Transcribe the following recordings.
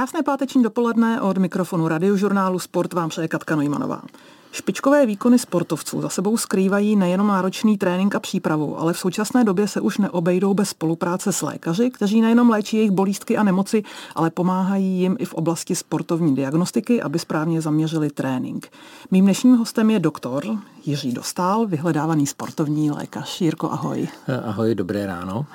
Krásné páteční dopoledne od mikrofonu radiožurnálu Sport vám přeje Katka Nojmanová. Špičkové výkony sportovců za sebou skrývají nejenom náročný trénink a přípravu, ale v současné době se už neobejdou bez spolupráce s lékaři, kteří nejenom léčí jejich bolístky a nemoci, ale pomáhají jim i v oblasti sportovní diagnostiky, aby správně zaměřili trénink. Mým dnešním hostem je doktor Jiří Dostál, vyhledávaný sportovní lékař. Jirko, ahoj. Ahoj, dobré ráno.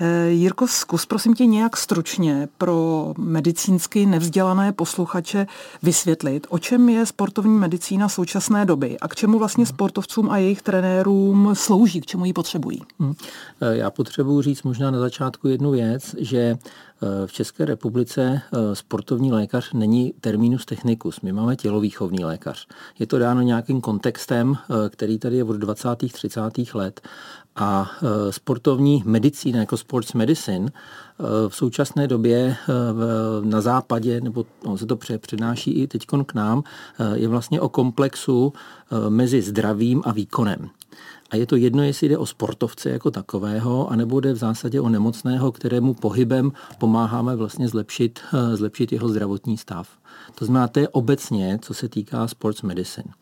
Eh, Jirko, zkus prosím tě nějak stručně pro medicínsky nevzdělané posluchače vysvětlit, o čem je sportovní medicína současné doby a k čemu vlastně sportovcům a jejich trenérům slouží, k čemu ji potřebují. Hmm. Eh, já potřebuji říct možná na začátku jednu věc, že eh, v České republice sportovní lékař není terminus technicus. My máme tělovýchovný lékař. Je to dáno nějakým kontextem, který tady je od 20. 30. let a e, sportovní medicína jako sports medicine e, v současné době e, na západě, nebo on se to přednáší i teď k nám, je vlastně o komplexu mezi zdravím a výkonem. A je to jedno, jestli jde o sportovce jako takového, anebo jde v zásadě o nemocného, kterému pohybem pomáháme vlastně zlepšit, zlepšit jeho zdravotní stav. To znamená, to je obecně, co se týká sports medicine.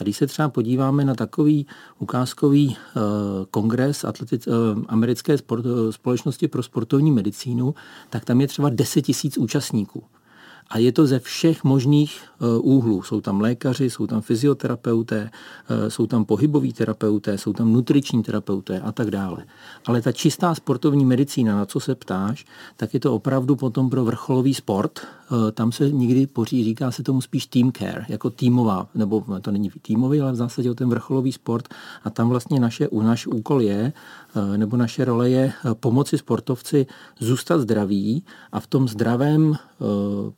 A když se třeba podíváme na takový ukázkový uh, kongres atletic, uh, americké sport, společnosti pro sportovní medicínu, tak tam je třeba 10 tisíc účastníků. A je to ze všech možných eh, úhlů. Jsou tam lékaři, jsou tam fyzioterapeuté, eh, jsou tam pohyboví terapeuté, jsou tam nutriční terapeuté a tak dále. Ale ta čistá sportovní medicína, na co se ptáš, tak je to opravdu potom pro vrcholový sport. Eh, tam se nikdy poří, říká se tomu spíš team care, jako týmová, nebo to není týmový, ale v zásadě o ten vrcholový sport. A tam vlastně naše, náš úkol je, nebo naše role je pomoci sportovci zůstat zdraví a v tom zdravém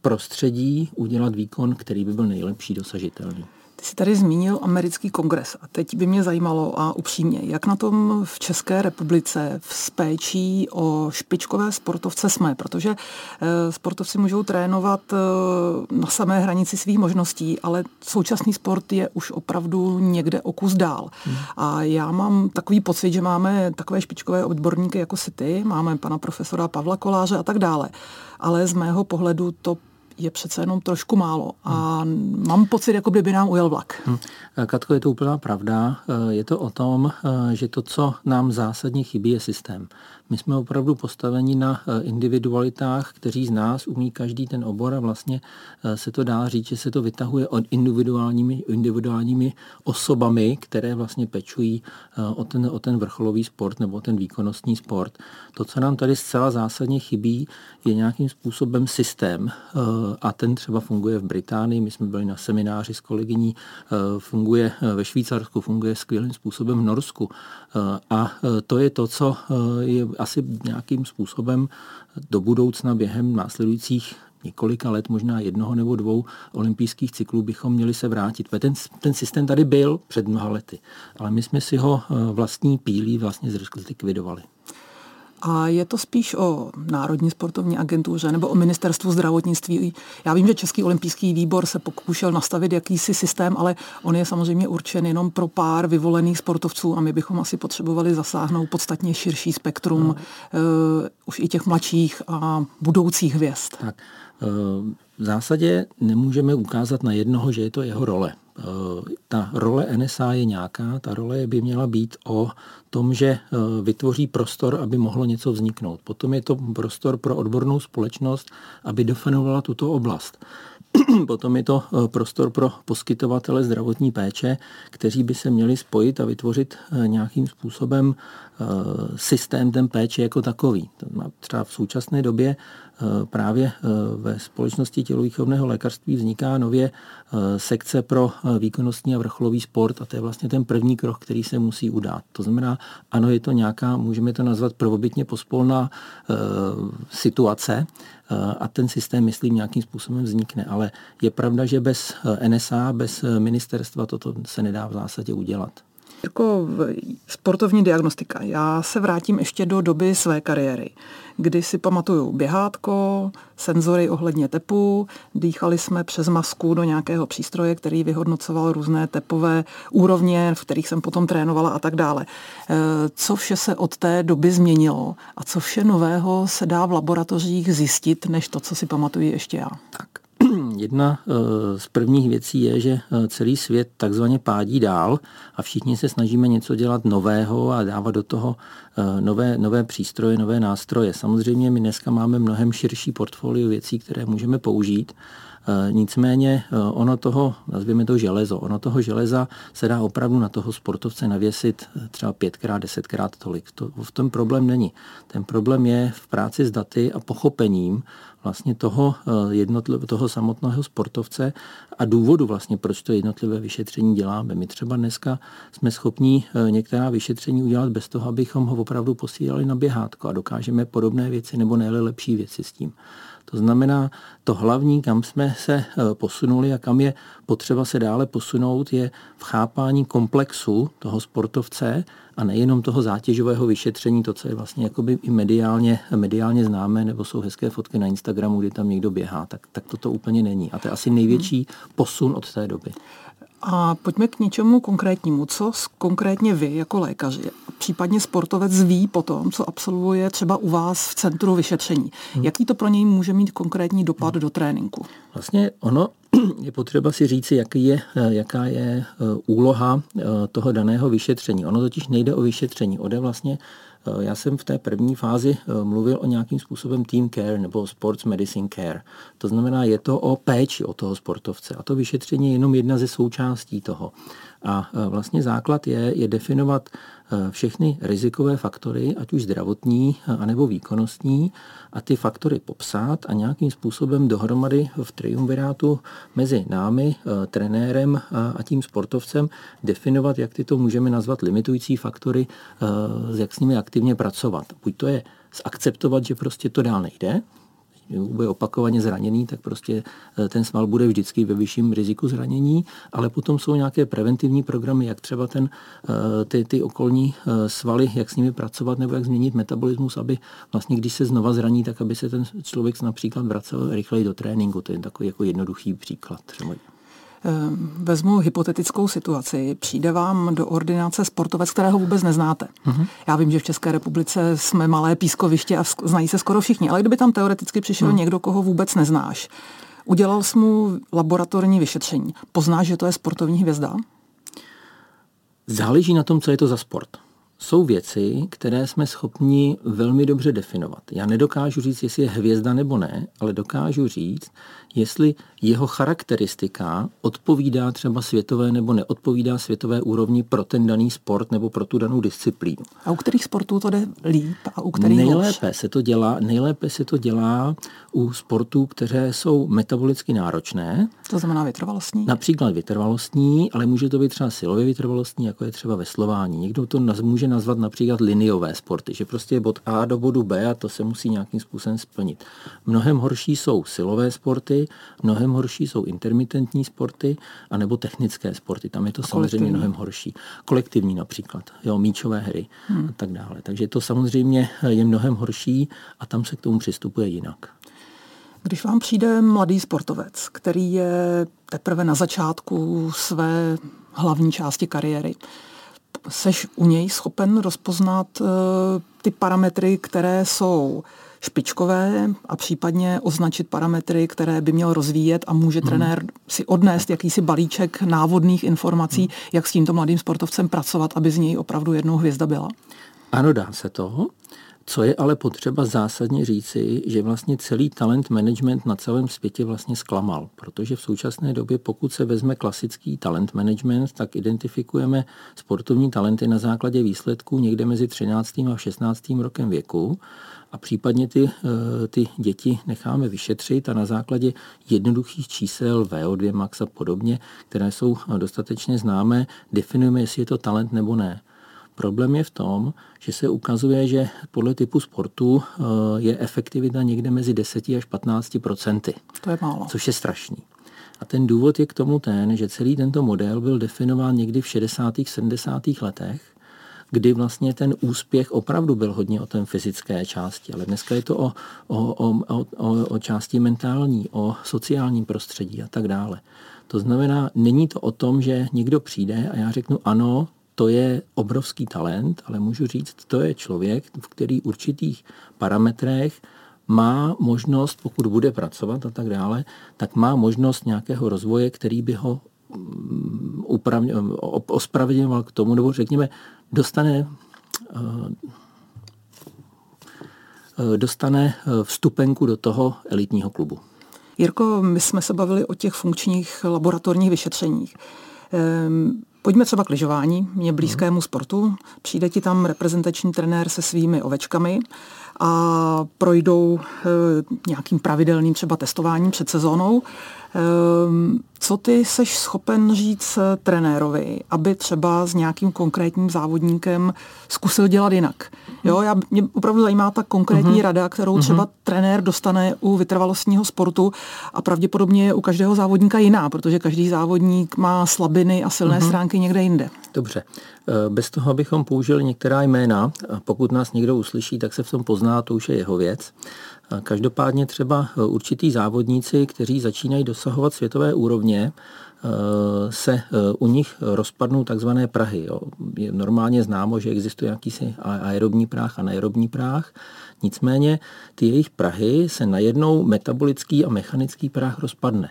prostředí udělat výkon, který by byl nejlepší dosažitelný. Ty jsi tady zmínil americký kongres a teď by mě zajímalo a upřímně, jak na tom v České republice v péčí o špičkové sportovce jsme, protože eh, sportovci můžou trénovat eh, na samé hranici svých možností, ale současný sport je už opravdu někde o kus dál. Hmm. A já mám takový pocit, že máme takové špičkové odborníky jako si ty, máme pana profesora Pavla Koláře a tak dále. Ale z mého pohledu to je přece jenom trošku málo a hmm. mám pocit, jako by nám ujel vlak. Hmm. Katko, je to úplná pravda. Je to o tom, že to, co nám zásadně chybí, je systém. My jsme opravdu postaveni na eh, individualitách, kteří z nás umí každý ten obor a vlastně eh, se to dá říct, že se to vytahuje od individuálními, individuálními osobami, které vlastně pečují eh, o ten, o ten vrcholový sport nebo ten výkonnostní sport. To, co nám tady zcela zásadně chybí, je nějakým způsobem systém a ten třeba funguje v Británii. My jsme byli na semináři s kolegyní, funguje ve Švýcarsku, funguje skvělým způsobem v Norsku. A to je to, co je asi nějakým způsobem do budoucna během následujících několika let, možná jednoho nebo dvou olympijských cyklů bychom měli se vrátit. Ten, ten systém tady byl před mnoha lety, ale my jsme si ho eh, vlastní pílí vlastně zlikvidovali. A je to spíš o Národní sportovní agentuře nebo o ministerstvu zdravotnictví. Já vím, že Český olympijský výbor se pokoušel nastavit jakýsi systém, ale on je samozřejmě určen jenom pro pár vyvolených sportovců a my bychom asi potřebovali zasáhnout podstatně širší spektrum no. uh, už i těch mladších a budoucích hvězd. Tak, uh, v zásadě nemůžeme ukázat na jednoho, že je to jeho role. Eh, ta role NSA je nějaká, ta role by měla být o tom, že eh, vytvoří prostor, aby mohlo něco vzniknout. Potom je to prostor pro odbornou společnost, aby definovala tuto oblast. Potom je to eh, prostor pro poskytovatele zdravotní péče, kteří by se měli spojit a vytvořit nějakým způsobem systém ten péče jako takový. Třeba v současné době právě ve společnosti tělovýchovného lékařství vzniká nově sekce pro výkonnostní a vrcholový sport a to je vlastně ten první krok, který se musí udát. To znamená, ano, je to nějaká, můžeme to nazvat prvobytně pospolná situace a ten systém, myslím, nějakým způsobem vznikne. Ale je pravda, že bez NSA, bez ministerstva toto se nedá v zásadě udělat. Jako sportovní diagnostika. Já se vrátím ještě do doby své kariéry, kdy si pamatuju běhátko, senzory ohledně tepu, dýchali jsme přes masku do nějakého přístroje, který vyhodnocoval různé tepové úrovně, v kterých jsem potom trénovala a tak dále. E, co vše se od té doby změnilo a co vše nového se dá v laboratořích zjistit, než to, co si pamatuju ještě já? Tak Jedna eh, z prvních věcí je, že eh, celý svět takzvaně pádí dál a všichni se snažíme něco dělat nového a dávat do toho eh, nové, nové přístroje, nové nástroje. Samozřejmě my dneska máme mnohem širší portfolio věcí, které můžeme použít. Nicméně ono toho, nazvěme to železo, ono toho železa se dá opravdu na toho sportovce navěsit třeba pětkrát, desetkrát tolik. To, v tom problém není. Ten problém je v práci s daty a pochopením vlastně toho, jednotliv, toho samotného sportovce a důvodu vlastně, proč to jednotlivé vyšetření děláme. My třeba dneska jsme schopni některá vyšetření udělat bez toho, abychom ho opravdu posílali na běhátko a dokážeme podobné věci nebo ne lepší věci s tím. To znamená, to hlavní, kam jsme se eh, posunuli a kam je potřeba se dále posunout, je v chápání komplexu toho sportovce a nejenom toho zátěžového vyšetření, to, co je vlastně jakoby i mediálně, mediálně známé, nebo jsou hezké fotky na Instagramu, kdy tam někdo běhá, tak, tak toto úplně není. A to je asi největší posun od té doby. A pojďme k něčemu konkrétnímu. Co konkrétně vy jako lékaři, případně sportovec ví potom, co absolvuje třeba u vás v centru vyšetření? Hmm. Jaký to pro něj může mít konkrétní dopad hmm. do tréninku? Vlastně ono je potřeba si říci, jaký je, jaká je eh, úloha eh, toho daného vyšetření. Ono totiž nejde o vyšetření, ode vlastně Eh, já jsem v té první fázi mluvil o nějakým způsobem team care nebo sports medicine care. To znamená, je to o péči o toho sportovce a to vyšetření je jenom jedna ze součástí toho. A e, vlastně základ je, je definovat e, všechny rizikové faktory, ať už zdravotní, e, anebo výkonnostní, a ty faktory popsat a nějakým způsobem dohromady v triumvirátu mezi námi, trenérem a tím sportovcem definovat, jak ty to můžeme nazvat limitující faktory, jak s nimi aktivně pracovat. Buď to je zakceptovat, že prostě to dál nejde, bude opakovaně zraněný, tak prostě eh, ten sval bude vždycky ve vyšším riziku zranění, ale potom jsou nějaké preventivní programy, jak třeba ten, eh, ty, ty okolní eh, svaly, jak s nimi pracovat nebo jak změnit metabolismus, aby vlastně, když se znova zraní, tak aby se ten člověk například vracel rychleji do tréninku. To je takový jako jednoduchý příklad. Třeba. Ehm, vezmu hypotetickou situaci. Přijde vám do ordinace sportovec, kterého vůbec neznáte. Uh-huh. Já vím, že v České republice jsme malé pískoviště a znají se skoro všichni, ale kdyby tam teoreticky přišel uh-huh. někdo, koho vůbec neznáš, udělal jsi mu laboratorní vyšetření. Poznáš, že to je sportovní hvězda? Záleží na tom, co je to za sport jsou věci, které jsme schopni velmi dobře definovat. Já nedokážu říct, jestli je hvězda nebo ne, ale dokážu říct, jestli jeho charakteristika odpovídá třeba světové nebo neodpovídá světové úrovni pro ten daný sport nebo pro tu danou disciplínu. A u kterých sportů to jde líp a u kterých nejlépe se to dělá, nejlépe se to dělá u sportů, které jsou metabolicky náročné. To znamená vytrvalostní? Například vytrvalostní, ale může to být třeba silově vytrvalostní, jako je třeba veslování. Někdo to může nazvat například liniové sporty, že prostě je bod A do bodu B a to se musí nějakým způsobem splnit. Mnohem horší jsou silové sporty, mnohem horší jsou intermitentní sporty, anebo technické sporty. Tam je to samozřejmě mnohem horší. Kolektivní například, jo, míčové hry hmm. a tak dále. Takže to samozřejmě je mnohem horší a tam se k tomu přistupuje jinak. Když vám přijde mladý sportovec, který je teprve na začátku své hlavní části kariéry, seš u něj schopen rozpoznat uh, ty parametry, které jsou špičkové a případně označit parametry, které by měl rozvíjet a může hmm. trenér si odnést jakýsi balíček návodných informací, hmm. jak s tímto mladým sportovcem pracovat, aby z něj opravdu jednou hvězda byla? Ano, dá se to. Co je ale potřeba zásadně říci, že vlastně celý talent management na celém světě vlastně zklamal, protože v současné době, pokud se vezme klasický talent management, tak identifikujeme sportovní talenty na základě výsledků někde mezi 13. a 16. rokem věku a případně ty, eh, ty děti necháme vyšetřit a na základě jednoduchých čísel VO2 max a podobně, které jsou dostatečně známé, definujeme, jestli je to talent nebo ne. Problém je v tom, že se ukazuje, že podle typu sportu eh, je efektivita někde mezi 10 až 15 procenty. To je málo. Což je strašný. A ten důvod je k tomu ten, že celý tento model byl definován někdy v 60. 70. letech, kdy vlastně ten úspěch opravdu byl hodně o té fyzické části, ale dneska je to o, o, o, o, o části mentální, o sociálním prostředí a tak dále. To znamená, není to o tom, že někdo přijde a já řeknu ano, to je obrovský talent, ale můžu říct, to je člověk, v který určitých parametrech má možnost, pokud bude pracovat a tak dále, tak má možnost nějakého rozvoje, který by ho mm, ospravedlňoval k tomu, nebo řekněme, dostane eh, eh, dostane eh, vstupenku do toho elitního klubu. Jirko, my jsme se bavili o těch funkčních laboratorních vyšetřeních. Pojďme třeba k lyžování, mě blízkému sportu. Přijde ti tam reprezentační trenér se svými ovečkami a projdou nějakým pravidelným třeba testováním před sezónou. Ehm, co ty seš schopen říct trenérovi, aby třeba s nějakým konkrétním závodníkem zkusil dělat jinak? Jo, já, mě opravdu zajímá ta konkrétní uh-huh. rada, kterou třeba uh-huh. trenér dostane u vytrvalostního sportu a pravděpodobně je u každého závodníka jiná, protože každý závodník má slabiny a silné uh-huh. stránky někde jinde. Dobře. Eh, bez toho, abychom použili některá jména, pokud nás někdo uslyší, tak se v tom pozná, to už je jeho věc. Každopádně třeba e, určitý závodníci, kteří začínají dosahovat světové úrovně, e, se e, u nich rozpadnou takzvané prahy. Jo. Je normálně známo, že existuje jakýsi aerobní práh a naerobní práh. Nicméně ty jejich prahy se najednou metabolický a mechanický práh rozpadne.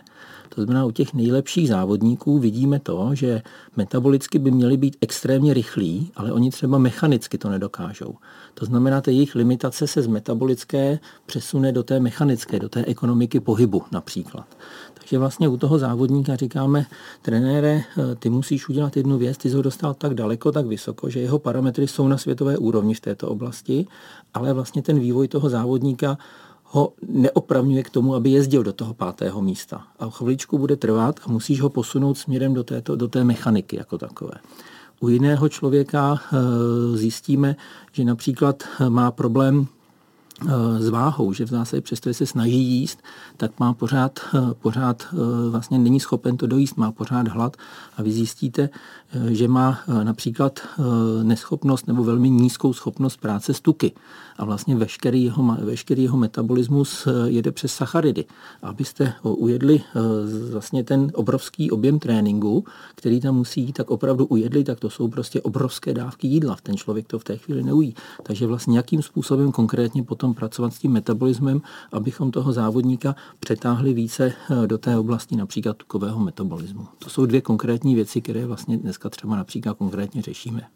To znamená, u těch nejlepších závodníků vidíme to, že metabolicky by měli být extrémně rychlí, ale oni třeba mechanicky to nedokážou. To znamená, že jejich limitace se z metabolické přesune do té mechanické, do té ekonomiky pohybu například. Takže vlastně u toho závodníka říkáme, trenére, ty musíš udělat jednu věc, ty jsi ho dostal tak daleko, tak vysoko, že jeho parametry jsou na světové úrovni v této oblasti, ale vlastně ten vývoj toho závodníka ho neopravňuje k tomu, aby jezdil do toho pátého místa. A chviličku bude trvat a musíš ho posunout směrem do, této, do té mechaniky jako takové. U jiného člověka eh, zjistíme, že například eh, má problém Eh, s váhou, že v zásadě přesto, se snaží jíst, tak má pořád, pořád vlastně není schopen to dojíst, má pořád hlad a vy zjistíte, že má například neschopnost nebo velmi nízkou schopnost práce s tuky a vlastně veškerý jeho, veškerý jeho metabolismus jede přes sacharidy. Abyste ujedli vlastně ten obrovský objem tréninku, který tam musí jít, tak opravdu ujedli, tak to jsou prostě obrovské dávky jídla. Ten člověk to v té chvíli neují. Takže vlastně jakým způsobem konkrétně potom pracovat s tím metabolismem, abychom toho závodníka přetáhli více eh, do té oblasti například tukového metabolismu. To jsou dvě konkrétní věci, které vlastně dneska třeba například konkrétně řešíme.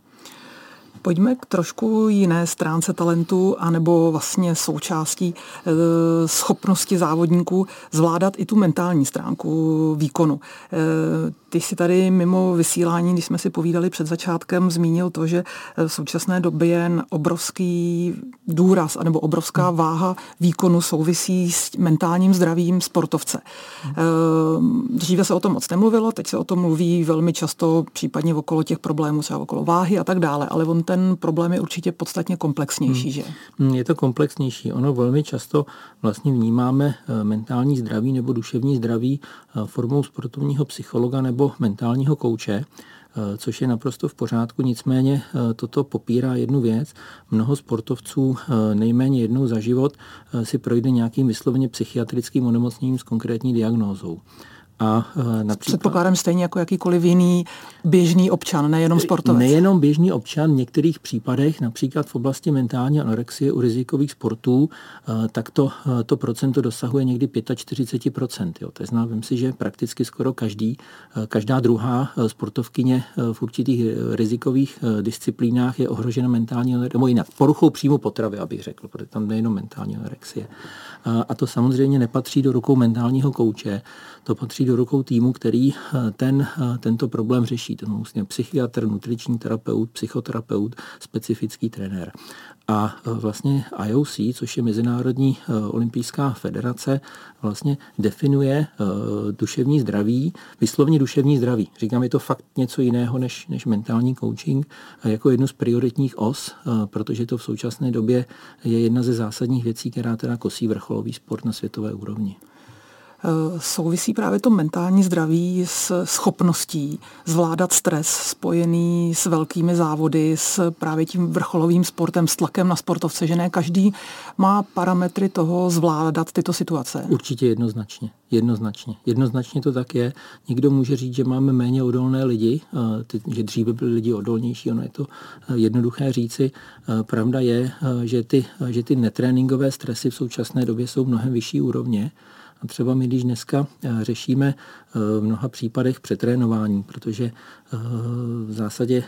Pojďme k trošku jiné stránce talentu, anebo vlastně součástí e, schopnosti závodníků zvládat i tu mentální stránku výkonu. E, ty si tady mimo vysílání, když jsme si povídali před začátkem, zmínil to, že v současné době je obrovský důraz nebo obrovská hmm. váha výkonu souvisí s mentálním zdravím sportovce. E, dříve se o tom moc nemluvilo, teď se o tom mluví velmi často, případně okolo těch problémů, třeba okolo váhy a tak dále, ale on ten problém je určitě podstatně komplexnější, hmm. že? Hmm, je to komplexnější. Ono velmi často vlastně vnímáme eh, mentální zdraví nebo duševní zdraví eh, formou sportovního psychologa nebo mentálního kouče, eh, což je naprosto v pořádku. Nicméně toto popírá jednu věc. Mnoho sportovců nejméně jednou za život si projde nějakým vysloveně psychiatrickým onemocněním s konkrétní diagnózou. A e, například, Předpokládám stejně jako jakýkoliv jiný běžný občan, nejenom sportovec. Nejenom běžný občan, v některých případech, například v oblasti mentální anorexie u rizikových sportů, e, tak to, e, to procento dosahuje někdy 45%. Jo. To znamená, si, že prakticky skoro každý, každá druhá sportovkyně v určitých rizikových disciplínách je ohrožena mentální nebo jinak poruchou příjmu potravy, abych řekl, protože tam nejenom mentální anorexie. A to samozřejmě nepatří do rukou mentálního kouče, to patří do rukou týmu, který eh, ten, eh, tento problém řeší. To musí psychiatr, nutriční terapeut, psychoterapeut, specifický trenér. A eh, vlastně IOC, což je Mezinárodní olympijská federace, vlastně definuje duševní zdraví, vyslovně duševní zdraví. Říkám, je to fakt něco jiného než, než mentální coaching, jako jednu z prioritních os, protože to v současné době je jedna ze zásadních věcí, která teda kosí vrcholový sport na světové úrovni. Souvisí právě to mentální zdraví s schopností zvládat stres spojený s velkými závody, s právě tím vrcholovým sportem, s tlakem na sportovce, že ne každý má parametry toho zvládat tyto situace. Určitě jednoznačně. Jednoznačně. Jednoznačně to tak je. Někdo může říct, že máme méně odolné lidi, že dříve byli lidi odolnější, ono je to jednoduché říci. Pravda je, že ty, že ty netréninkové stresy v současné době jsou mnohem vyšší úrovně. A třeba my, když dneska řešíme v mnoha případech přetrénování, protože v zásadě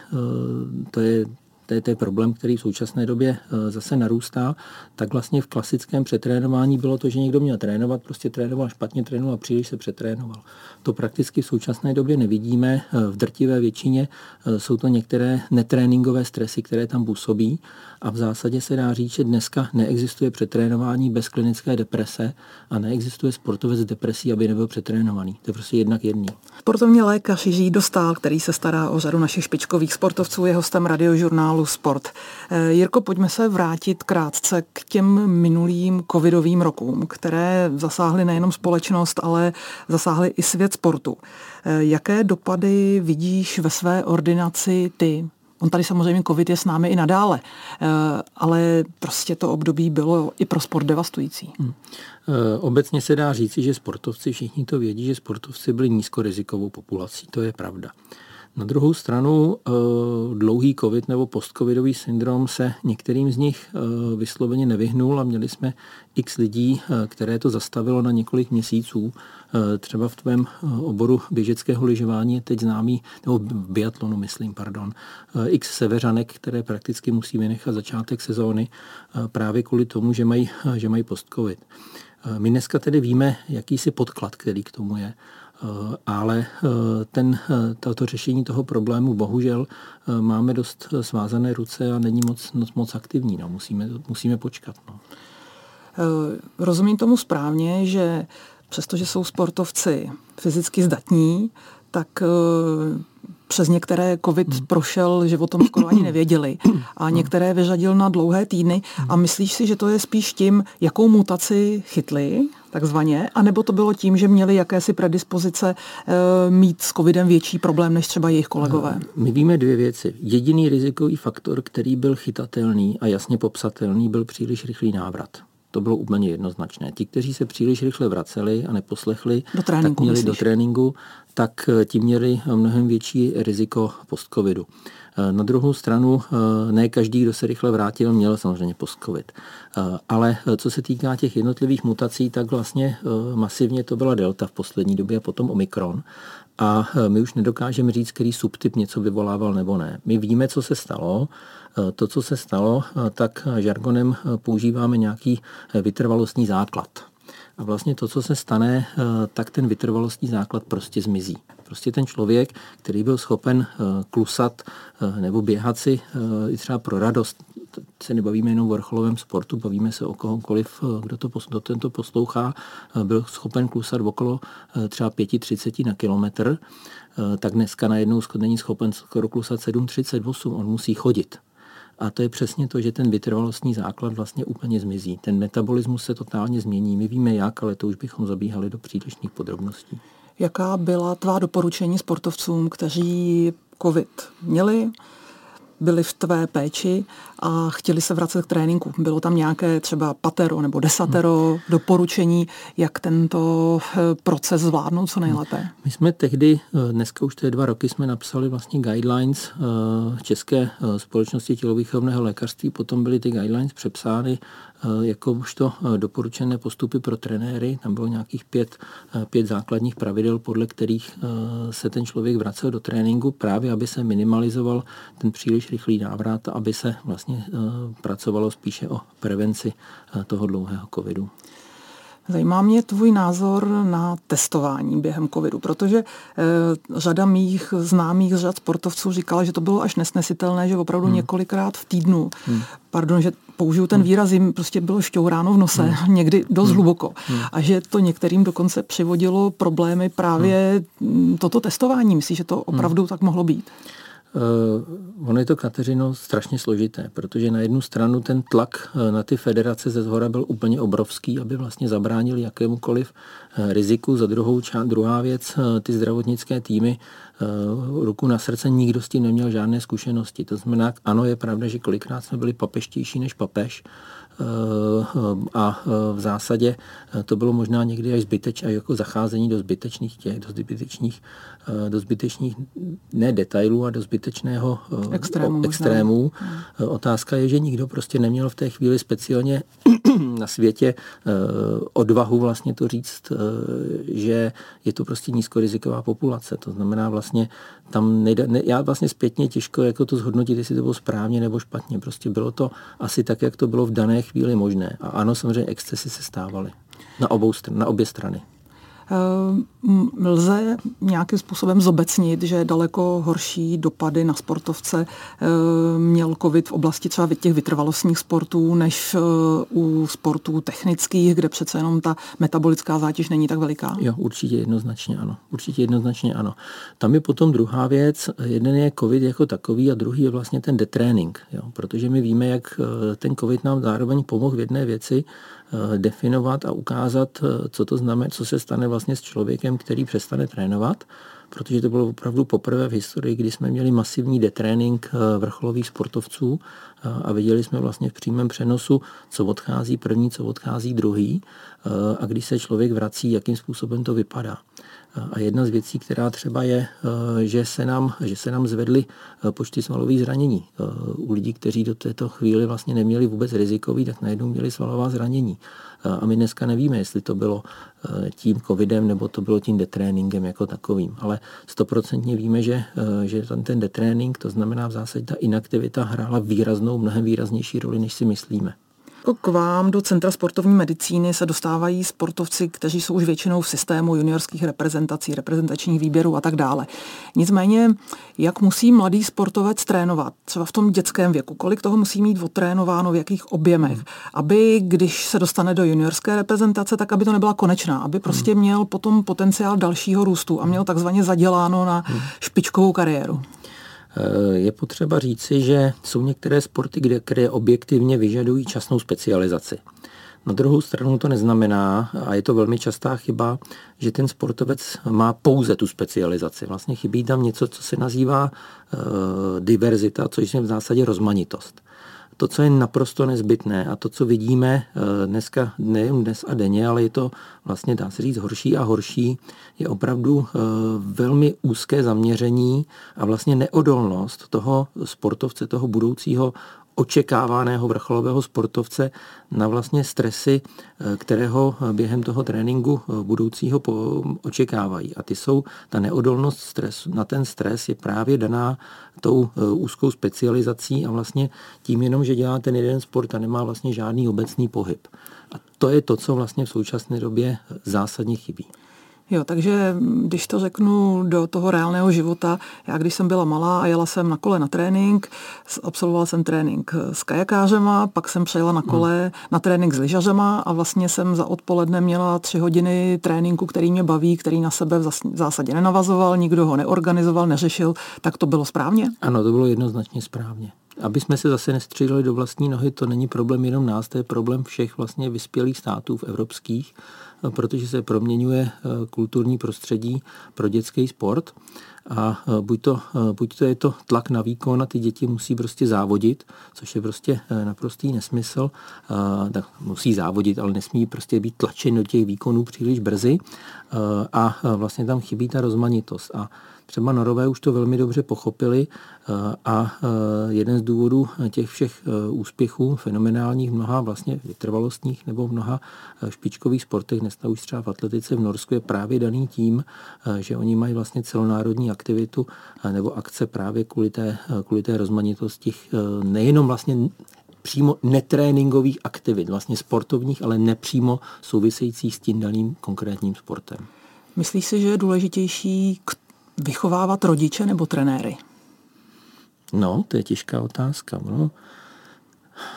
to je to je, to je problém, který v současné době eh, zase narůstá, tak vlastně v klasickém přetrénování bylo to, že někdo měl trénovat, prostě trénoval špatně, trénoval příliš se přetrénoval. To prakticky v současné době nevidíme. Eh, v drtivé většině eh, jsou to některé netréninkové stresy, které tam působí a v zásadě se dá říct, že dneska neexistuje přetrénování bez klinické deprese a neexistuje sportovec s depresí, aby nebyl přetrénovaný. To je prostě jednak jedný. Sportovní lékař Jiří Dostál, který se stará o řadu našich špičkových sportovců, je hostem radiožurnálu Sport. Eh, Jirko, pojďme se vrátit krátce k těm minulým covidovým rokům, které zasáhly nejenom společnost, ale zasáhly i svět sportu. Eh, Jaké dopady vidíš ve své ordinaci ty? On tady samozřejmě covid je s námi i nadále, eh, ale prostě to období bylo i pro sport devastující. Hmm. Obecně se dá říci, že sportovci, všichni to vědí, že sportovci byli nízkorizikovou populací. To je pravda. Na druhou stranu eh, dlouhý covid nebo postcovidový syndrom se některým z nich eh, vysloveně nevyhnul a měli jsme x lidí, eh, které to zastavilo na několik měsíců. Třeba v tvém oboru běžeckého lyžování je teď známý, nebo biatlonu myslím, pardon, x seveřanek, které prakticky musí vynechat začátek sezóny právě kvůli tomu, že mají, že mají post-covid. My dneska tedy víme, jakýsi podklad, který k tomu je. Eh, ale eh, ten, eh, toto řešení toho problému bohužel máme dost svázané ruce a není moc, moc, moc aktivní. No. Musíme, musíme počkat. No. Rozumím tomu správně, že přestože jsou sportovci fyzicky zdatní, tak přes některé covid hmm. prošel, že o tom skoro ani nevěděli a hmm. některé vyřadil na dlouhé týdny a myslíš si, že to je spíš tím, jakou mutaci chytli, takzvaně, anebo to bylo tím, že měli jakési predispozice e, mít s covidem větší problém než třeba jejich kolegové? My víme dvě věci. Jediný rizikový faktor, který byl chytatelný a jasně popsatelný, byl příliš rychlý návrat. To bylo úplně jednoznačné. Ti, kteří se příliš rychle vraceli a neposlechli, do tréninku, tak měli myslíš? do tréninku, tak ti měli mnohem větší riziko post-covidu. Eh, na druhou stranu, eh, ne každý, kdo se rychle vrátil, měl samozřejmě post-covid. Ale co se týká těch jednotlivých mutací, tak vlastně masivně to byla delta v poslední době a potom omikron. A my už nedokážeme říct, který subtyp něco vyvolával nebo ne. My víme, co se stalo. To, co se stalo, tak žargonem používáme nějaký vytrvalostní základ. A vlastně to, co se stane, eh, tak ten vytrvalostní základ prostě zmizí. Prostě ten člověk, který byl schopen eh, klusat eh, nebo běhat si i třeba pro radost, se nebavíme jenom o vrcholovém sportu, bavíme se o kohokoliv, kdo, to, kdo tento poslouchá, byl schopen klusat okolo třeba 5.30 na kilometr, tak dneska najednou není schopen skoro klusat 7.38, on musí chodit. A to je přesně to, že ten vytrvalostní základ vlastně úplně zmizí. Ten metabolismus se totálně změní. My víme jak, ale to už bychom zabíhali do přílišných podrobností. Jaká byla tvá doporučení sportovcům, kteří COVID měli, byli v tvé péči a chtěli se vracet k tréninku. Bylo tam nějaké třeba patero nebo desatero hmm. doporučení, jak tento eh, proces zvládnout co nejlépe? My jsme tehdy, eh, dneska už to je dva roky, jsme napsali vlastně guidelines eh, České společnosti tělovýchovného lékařství, potom byly ty guidelines přepsány jako už to doporučené postupy pro trenéry. Tam bylo nějakých pět, pět základních pravidel, podle kterých se ten člověk vracel do tréninku, právě aby se minimalizoval ten příliš rychlý návrat, aby se vlastně pracovalo spíše o prevenci toho dlouhého covidu. Zajímá mě tvůj názor na testování během covidu, protože e, řada mých známých řad sportovců říkala, že to bylo až nesnesitelné, že opravdu hmm. několikrát v týdnu, hmm. pardon, že použiju ten hmm. výraz, jim prostě bylo šťouráno v nose, hmm. někdy dost hmm. hluboko. Hmm. A že to některým dokonce přivodilo problémy právě hmm. toto testování. Myslíš, že to opravdu hmm. tak mohlo být? Uh, ono je to, Kateřino, strašně složité, protože na jednu stranu ten tlak eh, na ty federace ze zhora byl úplně obrovský, aby vlastně zabránili jakémukoliv uh, riziku. Za druhou část, druhá věc, ty zdravotnické týmy, ruku na srdce, nikdo s tím neměl žádné zkušenosti. To znamená, ano, je pravda, že kolikrát jsme byli papeštější než papež, Eh, a eh, v zásadě eh, to bylo možná někdy až zbytečné, jako zacházení do zbytečných těch, do zbytečných, do zbytečných ne detailů, a do zbytečného extrému. extrému. Hmm. Otázka je, že nikdo prostě neměl v té chvíli speciálně na světě odvahu vlastně to říct, že je to prostě nízkoriziková populace. To znamená vlastně tam nejde, ne, já vlastně zpětně těžko jako to zhodnotit, jestli to bylo správně nebo špatně. Prostě bylo to asi tak, jak to bylo v dané chvíli možné. A ano, samozřejmě excesy se stávaly na, obou, na obě strany. Eh, lze nějakým způsobem zobecnit, že daleko horší dopady na sportovce eh, měl COVID v oblasti třeba těch vytrvalostních sportů, než eh, u sportů technických, kde přece jenom ta metabolická zátěž není tak veliká? Jo, určitě jednoznačně ano. Určitě jednoznačně ano. Tam je potom druhá věc. Jeden je COVID jako takový a druhý je vlastně ten detrénink. Jo? Protože my víme, jak ten COVID nám zároveň pomohl v jedné věci, Eh, definovat a ukázat, eh, co to znamená, co se stane vlastně s člověkem, který přestane trénovat, protože to bylo opravdu poprvé v historii, kdy jsme měli masivní detrénink eh, vrcholových sportovců a viděli jsme vlastně v přímém přenosu, co odchází první, co odchází druhý a když se člověk vrací, jakým způsobem to vypadá. A jedna z věcí, která třeba je, eh, že se nám, že se nám zvedly eh, počty svalových zranění. Eh, u lidí, kteří do této chvíli vlastně neměli vůbec rizikový, tak najednou měli svalová zranění. A my dneska nevíme, jestli to bylo tím covidem nebo to bylo tím detréninkem jako takovým. Ale stoprocentně víme, že, že ten, ten detrénink, to znamená v zásadě ta inaktivita hrála výraznou, mnohem výraznější roli, než si myslíme. Jako k vám do Centra sportovní medicíny se dostávají sportovci, kteří jsou už většinou v systému juniorských reprezentací, reprezentačních výběrů a tak dále. Nicméně, jak musí mladý sportovec trénovat, třeba v tom dětském věku, kolik toho musí mít otrénováno, v jakých objemech, hmm. aby když se dostane do juniorské reprezentace, tak aby to nebyla konečná, aby prostě hmm. měl potom potenciál dalšího růstu a měl takzvaně zaděláno na hmm. špičkovou kariéru. Eh, je potřeba říci, že jsou některé sporty, kde, které objektivně vyžadují časnou specializaci. Na druhou stranu to neznamená, a je to velmi častá chyba, že ten sportovec má pouze tu specializaci. Vlastně chybí tam něco, co se nazývá e, diverzita, což je v zásadě rozmanitost to, co je naprosto nezbytné a to, co vidíme eh, dneska, nejen dnes a denně, ale je to vlastně, dá se říct, horší a horší, je opravdu eh, velmi úzké zaměření a vlastně neodolnost toho sportovce, toho budoucího očekávaného vrcholového sportovce na vlastně stresy, eh, kterého během toho tréninku eh, budoucího očekávají. A ty jsou, ta neodolnost stres, na ten stres je právě daná tou eh, úzkou specializací a vlastně tím jenom, že dělá ten jeden sport a nemá vlastně žádný obecný pohyb. A to je to, co vlastně v současné době zásadně chybí. Jo, takže když to řeknu do toho reálného života, já když jsem byla malá a jela jsem na kole na trénink, absolvovala jsem trénink s kajakářema, pak jsem přejela na kole hmm. na trénink s lyžařema a vlastně jsem za odpoledne měla tři hodiny tréninku, který mě baví, který na sebe v zásadě nenavazoval, nikdo ho neorganizoval, neřešil, tak to bylo správně? Ano, to bylo jednoznačně správně. Aby jsme se zase nestřídali do vlastní nohy, to není problém jenom nás, to je problém všech vlastně vyspělých států v evropských, protože se proměňuje eh, kulturní prostředí pro dětský sport a eh, buď to, eh, buď to je to tlak na výkon a ty děti musí prostě závodit, což je prostě naprostý nesmysl. Tak musí závodit, ale nesmí prostě být tlačen do těch výkonů příliš brzy a vlastně tam chybí ta rozmanitost. A Třeba Norové už to velmi dobře pochopili eh, a eh, jeden z důvodů těch všech eh, úspěchů, fenomenálních mnoha vlastně vytrvalostních nebo mnoha špičkových sportech, dneska už třeba v atletice v Norsku je právě daný tím, že oni mají vlastně celonárodní aktivitu nebo akce právě kvůli té, kvůli té rozmanitosti nejenom vlastně přímo netréninkových aktivit, vlastně sportovních, ale nepřímo souvisejících s tím daným konkrétním sportem. Myslíš si, že je důležitější k vychovávat rodiče nebo trenéry? No, to je těžká otázka. No.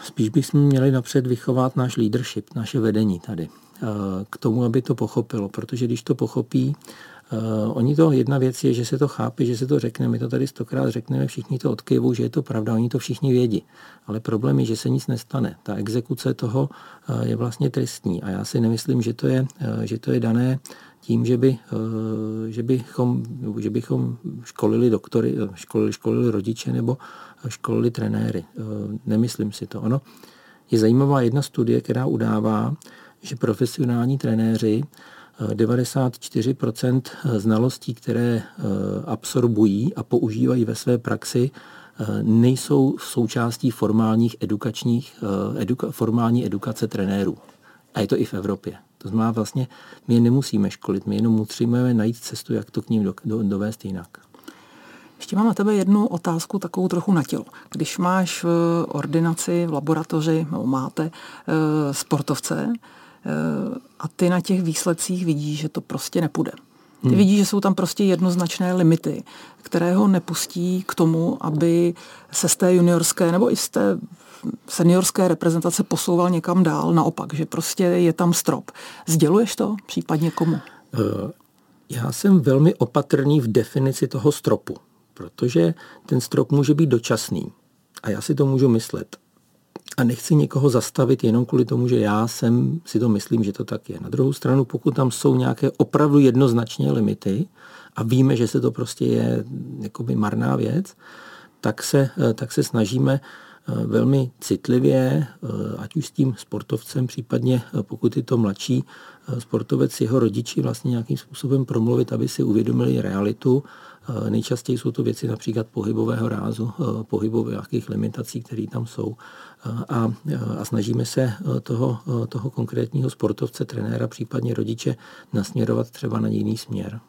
Spíš bychom měli napřed vychovat náš leadership, naše vedení tady, eh, k tomu, aby to pochopilo, protože když to pochopí Uh, oni to, jedna věc je, že se to chápe, že se to řekne, my to tady stokrát řekneme, všichni to odkyvou, že je to pravda, oni to všichni vědí. Ale problém je, že se nic nestane. Ta exekuce toho uh, je vlastně tristní a já si nemyslím, že to je, že to je dané tím, že, by, že, bychom, že bychom školili doktory, školili, školili rodiče nebo školili trenéry. Nemyslím si to. Ono je zajímavá jedna studie, která udává, že profesionální trenéři 94% znalostí, které eh, absorbují a používají ve své praxi, eh, nejsou součástí formálních edukačních, eh, eduka, formální edukace trenérů. A je to i v Evropě. To znamená vlastně, my je nemusíme školit, my jenom musíme najít cestu, jak to k ním do, do, dovést jinak. Ještě mám na tebe jednu otázku, takovou trochu na tělo. Když máš v ordinaci, v laboratoři, nebo máte sportovce, Eh, a ty na těch výsledcích vidíš, že to prostě nepůjde. Ty hmm. vidíš, že jsou tam prostě jednoznačné limity, které ho nepustí k tomu, aby se z té juniorské nebo i z té seniorské reprezentace posouval někam dál. Naopak, že prostě je tam strop. Sděluješ to případně komu? Eh, já jsem velmi opatrný v definici toho stropu, protože ten strop může být dočasný. A já si to můžu myslet a nechci někoho zastavit jenom kvůli tomu, že já jsem si to myslím, že to tak je. Na druhou stranu, pokud tam jsou nějaké opravdu jednoznačné limity a víme, že se to prostě je jakoby marná věc, tak se, tak se snažíme eh, velmi citlivě, eh, ať už s tím sportovcem, případně eh, pokud je to mladší sportovec, jeho rodiči vlastně nějakým způsobem promluvit, aby si uvědomili realitu Eh, nejčastěji jsou to věci například pohybového rázu, eh, pohybových limitací, které tam jsou. Eh, a, a snažíme se toho, toho konkrétního sportovce, trenéra, případně rodiče nasměrovat třeba na jiný směr.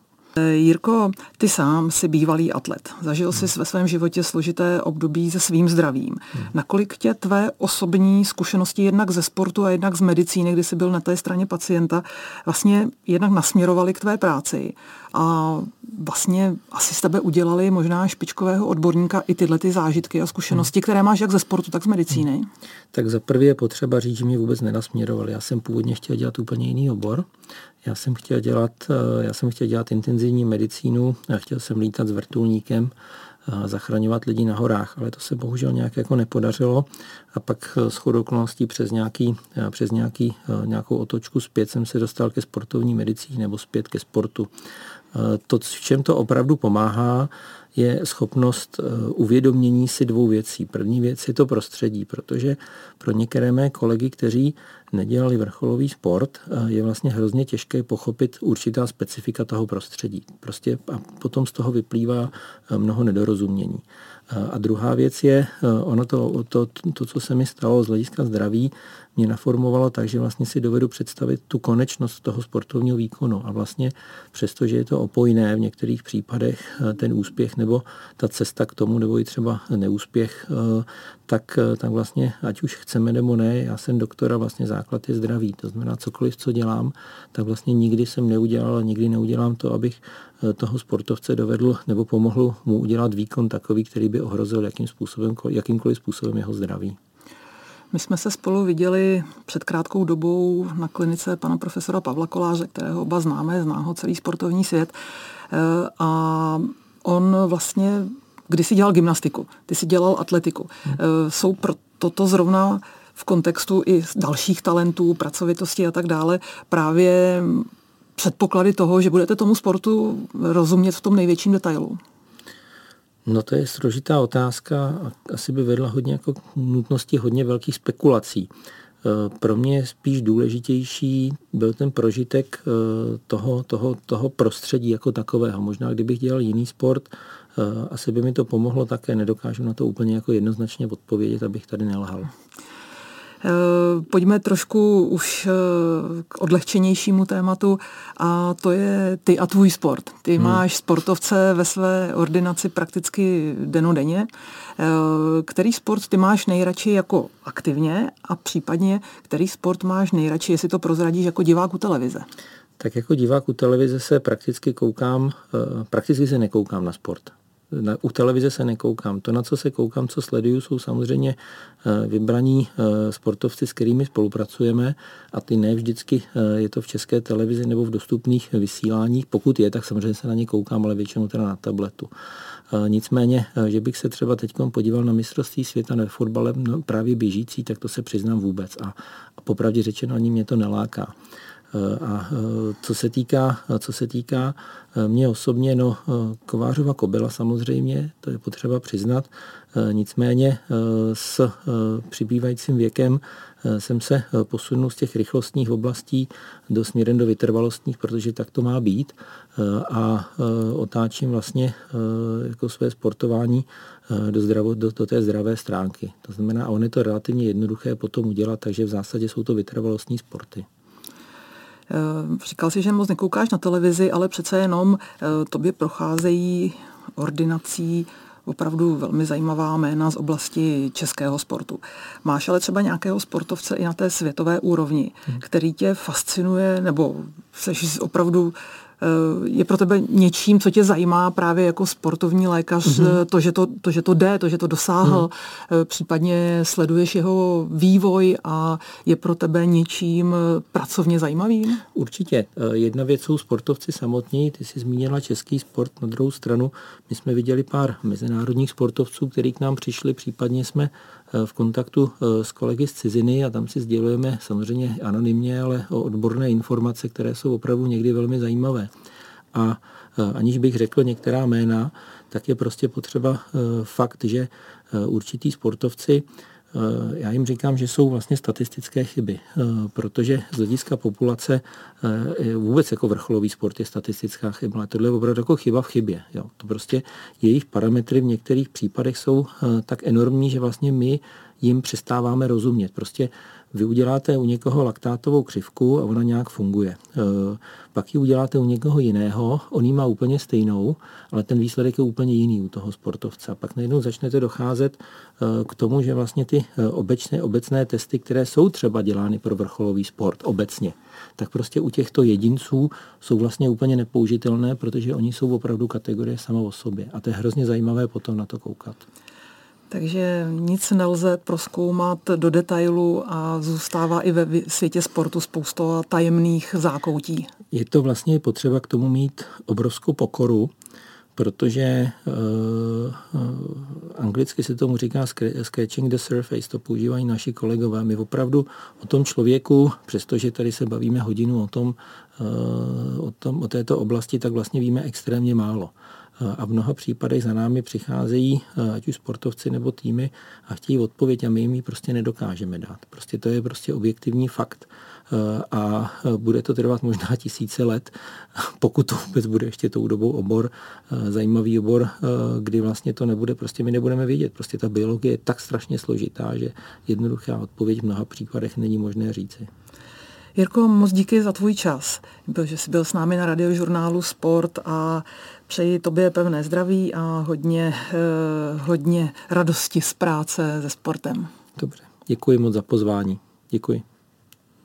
Jirko, ty sám jsi bývalý atlet. Zažil jsi ve svém životě složité období se svým zdravím. Hmm. Nakolik tě tvé osobní zkušenosti jednak ze sportu a jednak z medicíny, kdy jsi byl na té straně pacienta, vlastně jednak nasměrovali k tvé práci a vlastně asi z tebe udělali možná špičkového odborníka i tyhle ty zážitky a zkušenosti, které máš jak ze sportu, tak z medicíny? Hmm. Tak za prvé je potřeba říct, že mě vůbec nenasměrovali. Já jsem původně chtěl dělat úplně jiný obor. Já jsem chtěl dělat, eh, já jsem chtěl dělat intenzivní medicínu, a chtěl jsem lítat s vrtulníkem, zachraňovat lidi na horách, ale to se bohužel nějak jako nepodařilo a pak eh, s okolností přes, nějaký, eh, přes nějaký, nějakou otočku zpět jsem se dostal ke sportovní medicíně nebo zpět ke sportu. To, v čem to opravdu pomáhá, je schopnost eh, uvědomění si dvou věcí. První věc je to prostředí, protože pro některé mé kolegy, kteří nedělali vrcholový sport, eh, je vlastně hrozně těžké pochopit určitá specifika toho prostředí. Prostě a potom z toho vyplývá eh, mnoho nedorozumění. A druhá věc je, ono to, to, to, co se mi stalo z hlediska zdraví, mě naformovalo tak, že vlastně si dovedu představit tu konečnost toho sportovního výkonu. A vlastně přestože je to opojné v některých případech ten úspěch nebo ta cesta k tomu, nebo i třeba neúspěch, tak, tak vlastně, ať už chceme nebo ne, já jsem doktora, vlastně základ je zdraví. To znamená, cokoliv, co dělám, tak vlastně nikdy jsem neudělal nikdy neudělám to, abych toho sportovce dovedl nebo pomohl mu udělat výkon takový, který by ohrozil jakým způsobem, jakýmkoliv způsobem jeho zdraví. My jsme se spolu viděli před krátkou dobou na klinice pana profesora Pavla Koláře, kterého oba známe, zná ho celý sportovní svět. Eh, a on vlastně když si dělal gymnastiku, ty si dělal atletiku. Hmm. Eh, jsou pro toto zrovna v kontextu i dalších talentů, pracovitosti a tak dále právě předpoklady toho, že budete tomu sportu rozumět v tom největším detailu? No to je složitá otázka a asi by vedla hodně jako nutnosti hodně velkých spekulací. E, pro mě spíš důležitější byl ten prožitek e, toho, toho, toho prostředí jako takového. Možná kdybych dělal jiný sport, e, asi by mi to pomohlo také, nedokážu na to úplně jako jednoznačně odpovědět, abych tady nelhal. Eh, pojďme trošku už eh, k odlehčenějšímu tématu a to je ty a tvůj sport. Ty hmm. máš sportovce ve své ordinaci prakticky denodenně. Eh, který sport ty máš nejradši jako aktivně a případně který sport máš nejradši, jestli to prozradíš jako divák u televize? Tak jako divák u televize se prakticky koukám, prakticky se nekoukám na sport. Na, u televize se nekoukám. To, na co se koukám, co sleduju, jsou samozřejmě eh, vybraní eh, sportovci, s kterými spolupracujeme a ty ne vždycky je to v české televizi nebo v dostupných vysíláních. Pokud je, tak samozřejmě se na ně koukám, ale většinou teda na tabletu. Nicméně, že bych se třeba teď podíval na mistrovství světa na fotbale no, právě běžící, tak to se přiznám vůbec. A, a popravdě řečeno ani mě to neláká. A co se týká, co se týká mě osobně, no Kovářova kobila samozřejmě, to je potřeba přiznat, nicméně s přibývajícím věkem jsem se posunul z těch rychlostních oblastí do směrem do vytrvalostních, protože tak to má být a otáčím vlastně jako své sportování do, zdravo, do, do té zdravé stránky. To znamená, a on je to relativně jednoduché potom udělat, takže v zásadě jsou to vytrvalostní sporty. Eh, říkal si, že moc nekoukáš na televizi, ale přece jenom eh, tobě procházejí ordinací opravdu velmi zajímavá jména z oblasti českého sportu. Máš ale třeba nějakého sportovce i na té světové úrovni, hmm. který tě fascinuje, nebo jsi opravdu je pro tebe něčím, co tě zajímá právě jako sportovní lékař, mm-hmm. to, že to, to, že to jde, to, že to dosáhl, mm. případně sleduješ jeho vývoj a je pro tebe něčím pracovně zajímavým? Určitě. Jedna věc jsou sportovci samotní, ty jsi zmínila český sport, na druhou stranu my jsme viděli pár mezinárodních sportovců, kteří k nám přišli, případně jsme v kontaktu s kolegy z ciziny a tam si sdělujeme samozřejmě anonymně, ale o odborné informace, které jsou opravdu někdy velmi zajímavé. A aniž bych řekl některá jména, tak je prostě potřeba fakt, že určitý sportovci já jim říkám, že jsou vlastně statistické chyby, protože z hlediska populace vůbec jako vrcholový sport je statistická chyba, ale tohle je opravdu jako chyba v chybě. Jo. To prostě jejich parametry v některých případech jsou tak enormní, že vlastně my jim přestáváme rozumět. Prostě vy uděláte u někoho laktátovou křivku a ona nějak funguje. E, pak ji uděláte u někoho jiného, on ji má úplně stejnou, ale ten výsledek je úplně jiný u toho sportovce. Pak najednou začnete docházet e, k tomu, že vlastně ty e, obecné, obecné testy, které jsou třeba dělány pro vrcholový sport obecně, tak prostě u těchto jedinců jsou vlastně úplně nepoužitelné, protože oni jsou opravdu kategorie sama o sobě. A to je hrozně zajímavé potom na to koukat. Takže nic nelze proskoumat do detailu a zůstává i ve světě sportu spousta tajemných zákoutí. Je to vlastně potřeba k tomu mít obrovskou pokoru, protože uh, uh, anglicky se tomu říká scratching the surface, to používají naši kolegové. My opravdu o tom člověku, přestože tady se bavíme hodinu o tom, uh, o, tom, o této oblasti, tak vlastně víme extrémně málo a v mnoha případech za námi přicházejí ať už sportovci nebo týmy a chtějí odpověď a my jim ji prostě nedokážeme dát. Prostě to je prostě objektivní fakt a bude to trvat možná tisíce let, pokud to vůbec bude ještě tou dobou obor, zajímavý obor, kdy vlastně to nebude, prostě my nebudeme vědět. Prostě ta biologie je tak strašně složitá, že jednoduchá odpověď v mnoha případech není možné říci. Jirko, moc díky za tvůj čas, že jsi byl s námi na radiožurnálu Sport a přeji tobě pevné zdraví a hodně, eh, hodně radosti z práce se sportem. Dobře, děkuji moc za pozvání. Děkuji.